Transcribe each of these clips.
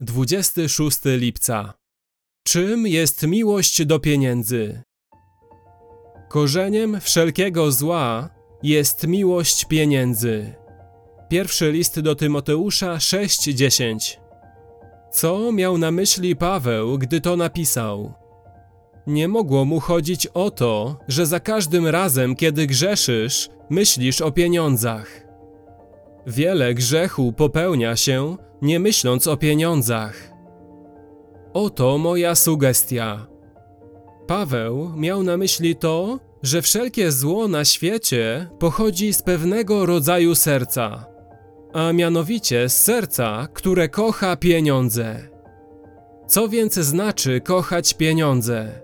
26 lipca. Czym jest miłość do pieniędzy? Korzeniem wszelkiego zła jest miłość pieniędzy. Pierwszy list do Tymoteusza 6:10. Co miał na myśli Paweł, gdy to napisał? Nie mogło mu chodzić o to, że za każdym razem, kiedy grzeszysz, myślisz o pieniądzach. Wiele grzechu popełnia się, nie myśląc o pieniądzach. Oto moja sugestia. Paweł miał na myśli to, że wszelkie zło na świecie pochodzi z pewnego rodzaju serca, a mianowicie z serca, które kocha pieniądze. Co więc znaczy kochać pieniądze?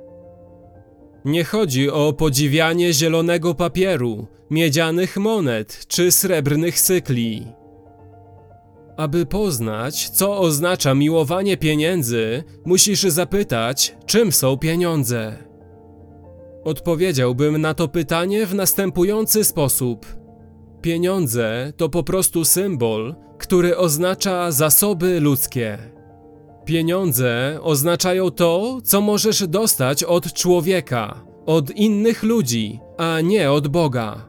Nie chodzi o podziwianie zielonego papieru, miedzianych monet czy srebrnych cykli. Aby poznać, co oznacza miłowanie pieniędzy, musisz zapytać, czym są pieniądze. Odpowiedziałbym na to pytanie w następujący sposób. Pieniądze to po prostu symbol, który oznacza zasoby ludzkie. Pieniądze oznaczają to, co możesz dostać od człowieka, od innych ludzi, a nie od Boga.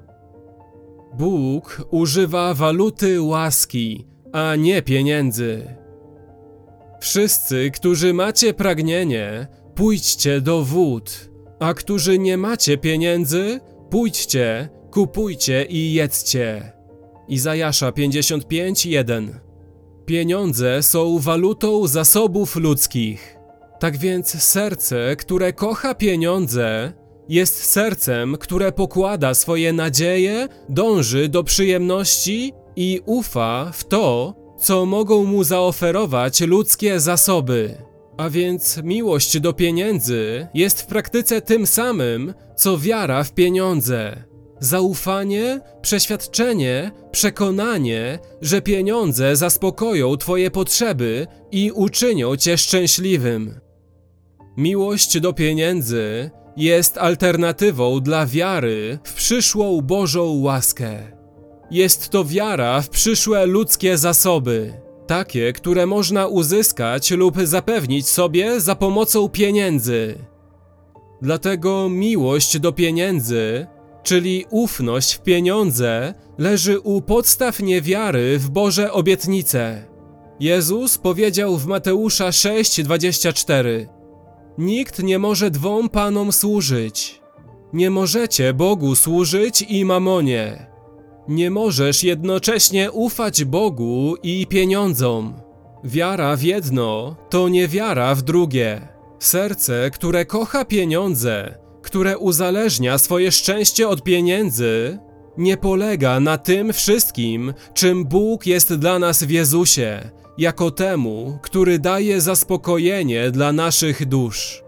Bóg używa waluty łaski, a nie pieniędzy. Wszyscy, którzy macie pragnienie, pójdźcie do wód, a którzy nie macie pieniędzy, pójdźcie, kupujcie i jedzcie. Izajasza 55:1 Pieniądze są walutą zasobów ludzkich. Tak więc serce, które kocha pieniądze, jest sercem, które pokłada swoje nadzieje, dąży do przyjemności i ufa w to, co mogą mu zaoferować ludzkie zasoby. A więc miłość do pieniędzy jest w praktyce tym samym, co wiara w pieniądze. Zaufanie, przeświadczenie, przekonanie, że pieniądze zaspokoją Twoje potrzeby i uczynią Cię szczęśliwym. Miłość do pieniędzy jest alternatywą dla wiary w przyszłą Bożą łaskę. Jest to wiara w przyszłe ludzkie zasoby, takie, które można uzyskać lub zapewnić sobie za pomocą pieniędzy. Dlatego miłość do pieniędzy, czyli ufność w pieniądze, leży u podstaw niewiary w Boże obietnice. Jezus powiedział w Mateusza 6:24: Nikt nie może dwom panom służyć. Nie możecie Bogu służyć i mamonie. Nie możesz jednocześnie ufać Bogu i pieniądzom. Wiara w jedno to nie wiara w drugie. Serce, które kocha pieniądze, które uzależnia swoje szczęście od pieniędzy, nie polega na tym wszystkim, czym Bóg jest dla nas w Jezusie, jako temu, który daje zaspokojenie dla naszych dusz.